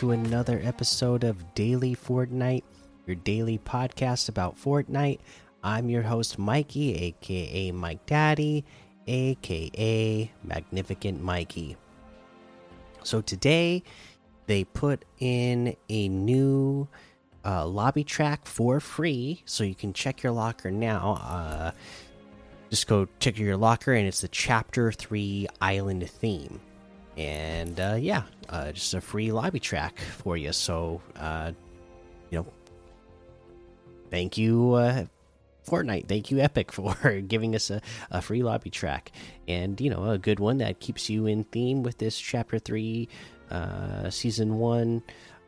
To another episode of Daily Fortnite, your daily podcast about Fortnite. I'm your host, Mikey, aka Mike Daddy, aka Magnificent Mikey. So today they put in a new uh, lobby track for free, so you can check your locker now. Uh, just go check your locker, and it's the Chapter 3 Island theme and uh, yeah, uh, just a free lobby track for you. So, uh, you know, thank you, uh, Fortnite. Thank you, Epic, for giving us a, a free lobby track, and you know, a good one that keeps you in theme with this chapter three, uh, season one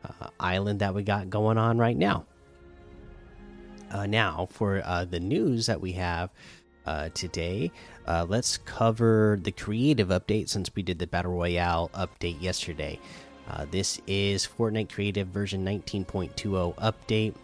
uh, island that we got going on right now. Uh, now, for uh, the news that we have uh, today. Uh, let's cover the creative update since we did the Battle Royale update yesterday. Uh, this is Fortnite Creative version 19.20 update.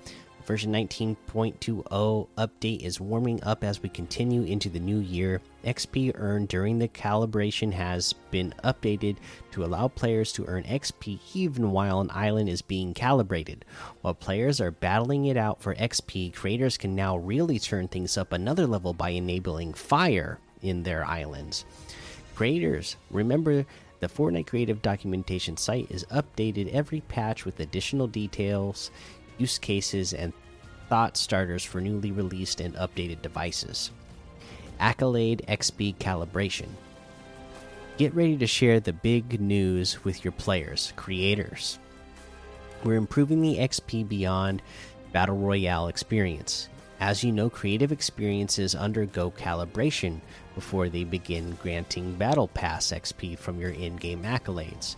Version 19.20 update is warming up as we continue into the new year. XP earned during the calibration has been updated to allow players to earn XP even while an island is being calibrated. While players are battling it out for XP, creators can now really turn things up another level by enabling fire in their islands. Creators, remember the Fortnite Creative documentation site is updated every patch with additional details use cases, and thought starters for newly released and updated devices. Accolade XP Calibration. Get ready to share the big news with your players, creators. We're improving the XP Beyond Battle Royale experience. As you know, creative experiences undergo calibration before they begin granting Battle Pass XP from your in game accolades.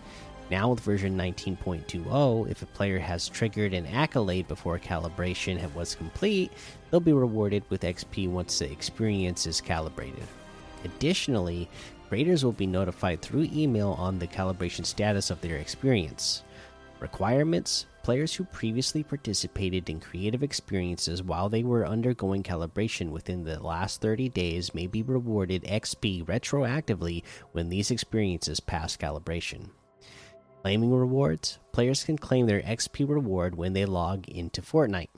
Now, with version 19.20, if a player has triggered an accolade before calibration was complete, they'll be rewarded with XP once the experience is calibrated. Additionally, creators will be notified through email on the calibration status of their experience. Requirements Players who previously participated in creative experiences while they were undergoing calibration within the last 30 days may be rewarded XP retroactively when these experiences pass calibration. Claiming rewards players can claim their XP reward when they log into Fortnite.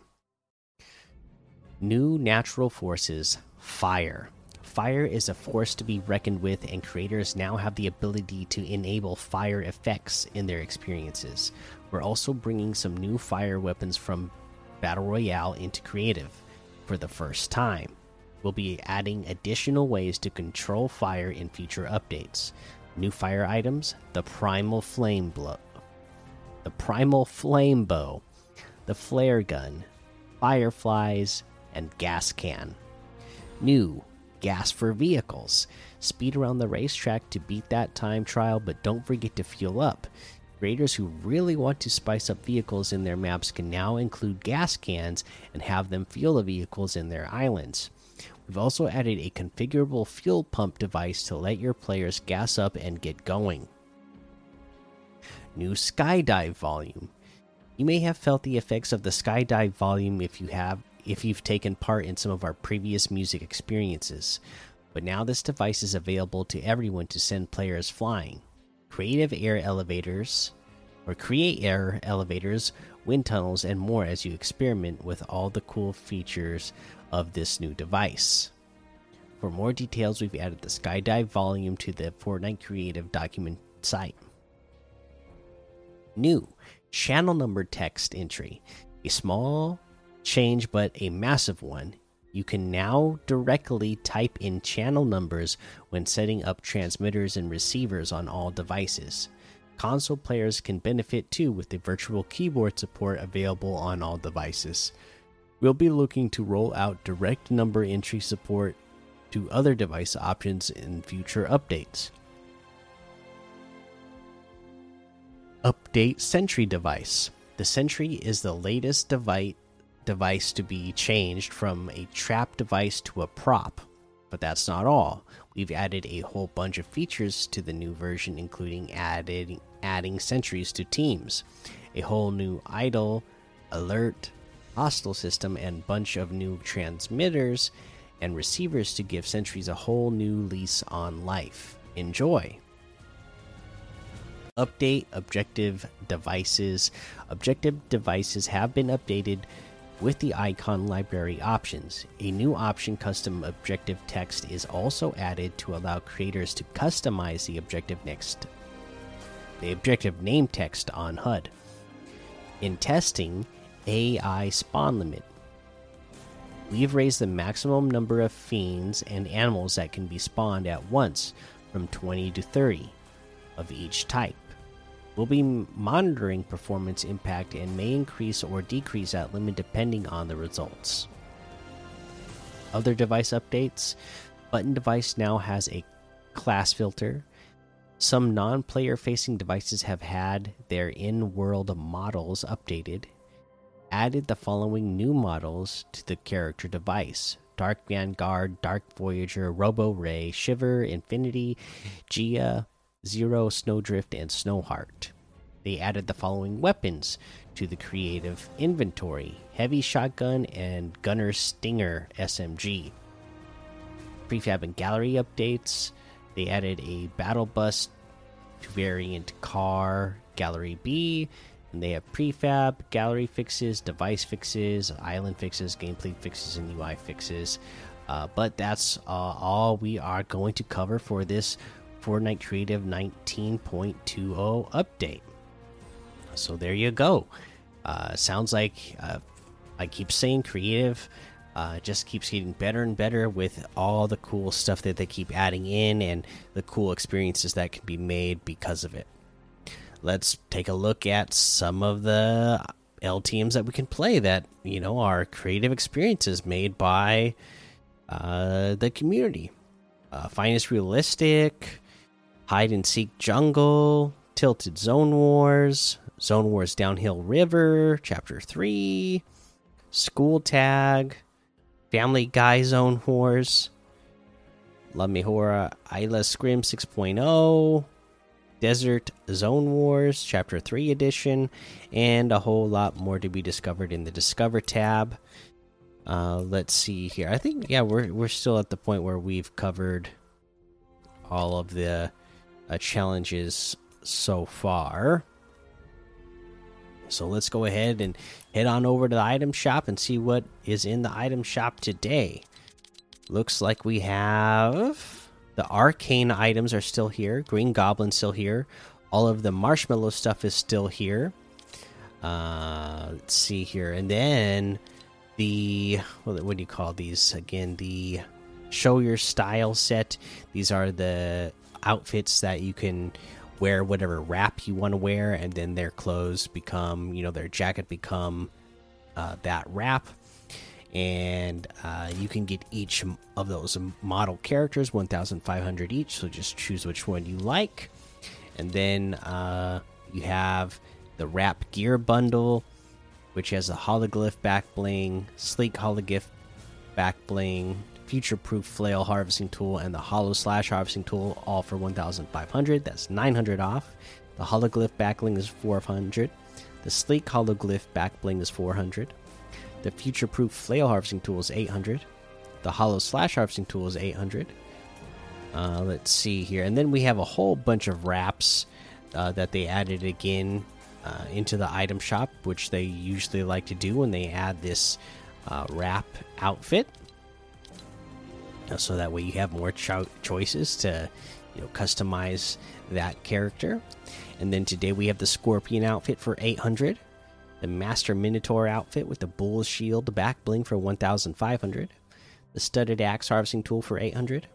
New natural forces Fire. Fire is a force to be reckoned with, and creators now have the ability to enable fire effects in their experiences. We're also bringing some new fire weapons from Battle Royale into Creative for the first time. We'll be adding additional ways to control fire in future updates. New fire items: the primal flame blow, the primal flame bow, the flare gun, fireflies, and gas can. New gas for vehicles. Speed around the racetrack to beat that time trial, but don't forget to fuel up. Creators who really want to spice up vehicles in their maps can now include gas cans and have them fuel the vehicles in their islands. We've also added a configurable fuel pump device to let your players gas up and get going. New skydive volume. You may have felt the effects of the skydive volume if you have if you've taken part in some of our previous music experiences. But now this device is available to everyone to send players flying. Creative air elevators or create air elevators, wind tunnels, and more as you experiment with all the cool features of this new device. For more details, we've added the skydive volume to the Fortnite Creative document site. New channel number text entry. A small change, but a massive one. You can now directly type in channel numbers when setting up transmitters and receivers on all devices. Console players can benefit too with the virtual keyboard support available on all devices. We'll be looking to roll out direct number entry support to other device options in future updates. Update Sentry device. The Sentry is the latest device device to be changed from a trap device to a prop. But that's not all. We've added a whole bunch of features to the new version, including added, adding sentries to teams, a whole new idle, alert, hostile system, and bunch of new transmitters and receivers to give sentries a whole new lease on life. Enjoy! Update objective devices. Objective devices have been updated with the icon library options. A new option, custom objective text, is also added to allow creators to customize the objective next the objective name text on HUD. In testing, AI spawn limit. We've raised the maximum number of fiends and animals that can be spawned at once from 20 to 30 of each type. We'll be monitoring performance impact and may increase or decrease that limit depending on the results. Other device updates Button device now has a class filter. Some non player facing devices have had their in world models updated. Added the following new models to the character device Dark Vanguard, Dark Voyager, Robo Ray, Shiver, Infinity, Gia, Zero, Snowdrift, and Snowheart. They added the following weapons to the creative inventory Heavy Shotgun and Gunner Stinger SMG. Prefab and gallery updates. They added a Battle Bus to variant car, Gallery B, and they have prefab, gallery fixes, device fixes, island fixes, gameplay fixes, and UI fixes. Uh, but that's uh, all we are going to cover for this Fortnite Creative 19.20 update. So there you go. Uh, sounds like uh, I keep saying creative uh, just keeps getting better and better with all the cool stuff that they keep adding in and the cool experiences that can be made because of it. Let's take a look at some of the LTMs that we can play that you know are creative experiences made by uh, the community. Uh, Finest Realistic, Hide and Seek Jungle, Tilted Zone Wars, Zone Wars Downhill River, Chapter 3, School Tag, Family Guy Zone Wars, La Mejora Isla Scrim 6.0, Desert Zone Wars Chapter 3 Edition, and a whole lot more to be discovered in the Discover tab. Uh, let's see here. I think yeah, we're we're still at the point where we've covered all of the uh, challenges so far. So let's go ahead and head on over to the item shop and see what is in the item shop today. Looks like we have the arcane items are still here. Green Goblin still here. All of the marshmallow stuff is still here. Uh, let's see here, and then the what, what do you call these again? The show your style set. These are the outfits that you can wear whatever wrap you want to wear, and then their clothes become, you know, their jacket become uh, that wrap. And uh, you can get each of those model characters 1,500 each. So just choose which one you like. And then uh, you have the wrap gear bundle, which has the hologlyph back bling, sleek hologlyph back bling, future proof flail harvesting tool and the hollow slash harvesting tool all for 1500 that's 900 off. The hologlyph backbling is 400 the sleek hologlyph backbling is 400 the future proof flail harvesting tool is 800 the hollow slash harvesting tool is 800 uh, let's see here. And then we have a whole bunch of wraps uh, that they added again uh, into the item shop which they usually like to do when they add this uh, wrap outfit so that way you have more cho choices to you know customize that character. And then today we have the scorpion outfit for 800 the master minotaur outfit with the bull's shield back bling for 1500 the studded axe harvesting tool for 800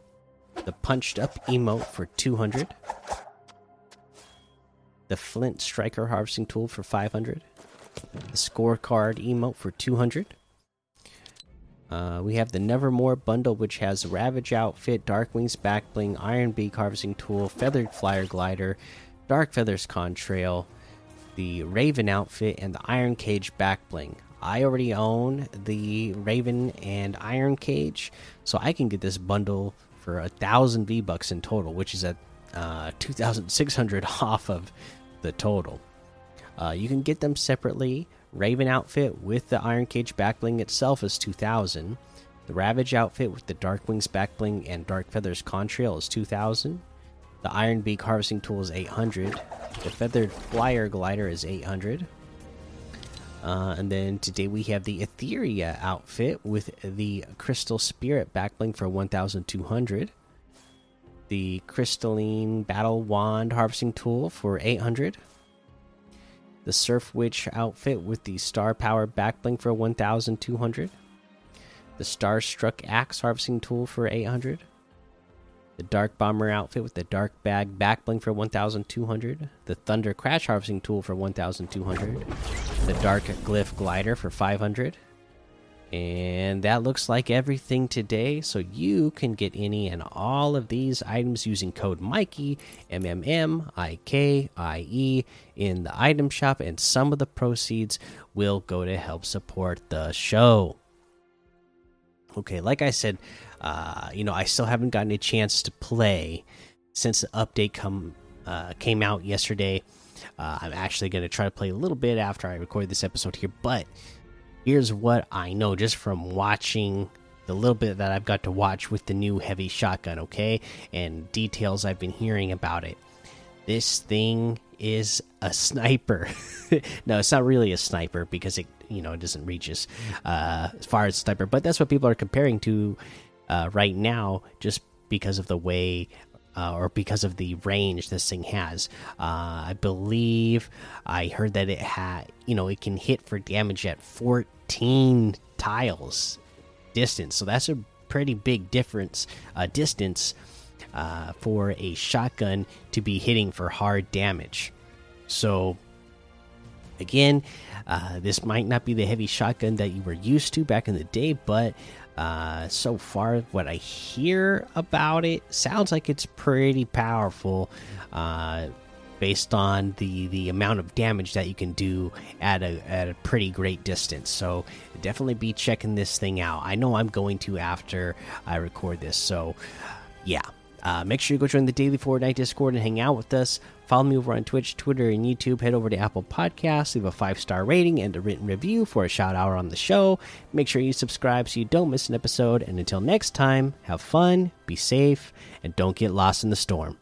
the punched up emote for 200 the flint striker harvesting tool for 500 the scorecard emote for 200 uh, we have the Nevermore bundle, which has Ravage outfit, Darkwing's backbling, Iron Beak harvesting tool, Feathered Flyer glider, Dark Feathers contrail, the Raven outfit, and the Iron Cage backbling. I already own the Raven and Iron Cage, so I can get this bundle for a thousand V bucks in total, which is at uh, two thousand six hundred off of the total. Uh, you can get them separately Raven outfit with the Iron Cage backbling itself is 2000. The Ravage outfit with the Dark Wings backbling and Dark Feathers contrail is 2000. The Iron Beak harvesting tool is 800. The Feathered Flyer glider is 800. Uh, and then today we have the Etheria outfit with the Crystal Spirit backbling for 1200. The Crystalline Battle Wand harvesting tool for 800. The Surf Witch outfit with the Star Power backbling for 1200. The Starstruck Axe harvesting tool for 800 the Dark Bomber outfit with the Dark Bag backbling for 1200, the Thunder Crash harvesting tool for 1200, the Dark Glyph glider for 500. And that looks like everything today. So you can get any and all of these items using code Mikey M M M I K I E in the item shop, and some of the proceeds will go to help support the show. Okay, like I said, uh, you know, I still haven't gotten a chance to play since the update come uh, came out yesterday. Uh, I'm actually going to try to play a little bit after I record this episode here, but here's what I know just from watching the little bit that I've got to watch with the new heavy shotgun, okay, and details I've been hearing about it. This thing is a sniper. no, it's not really a sniper because it, you know, it doesn't reach as uh, as far as sniper, but that's what people are comparing to uh, right now just because of the way uh, or because of the range this thing has. Uh, I believe I heard that it had, you know, it can hit for damage at 14 tiles distance. So that's a pretty big difference, uh, distance uh, for a shotgun to be hitting for hard damage. So, again, uh, this might not be the heavy shotgun that you were used to back in the day, but uh, so far, what I hear about it sounds like it's pretty powerful, uh, based on the the amount of damage that you can do at a at a pretty great distance. So definitely be checking this thing out. I know I'm going to after I record this. So yeah, uh, make sure you go join the Daily Fortnite Discord and hang out with us. Follow me over on Twitch, Twitter, and YouTube. Head over to Apple Podcasts, leave a five star rating and a written review for a shout out on the show. Make sure you subscribe so you don't miss an episode. And until next time, have fun, be safe, and don't get lost in the storm.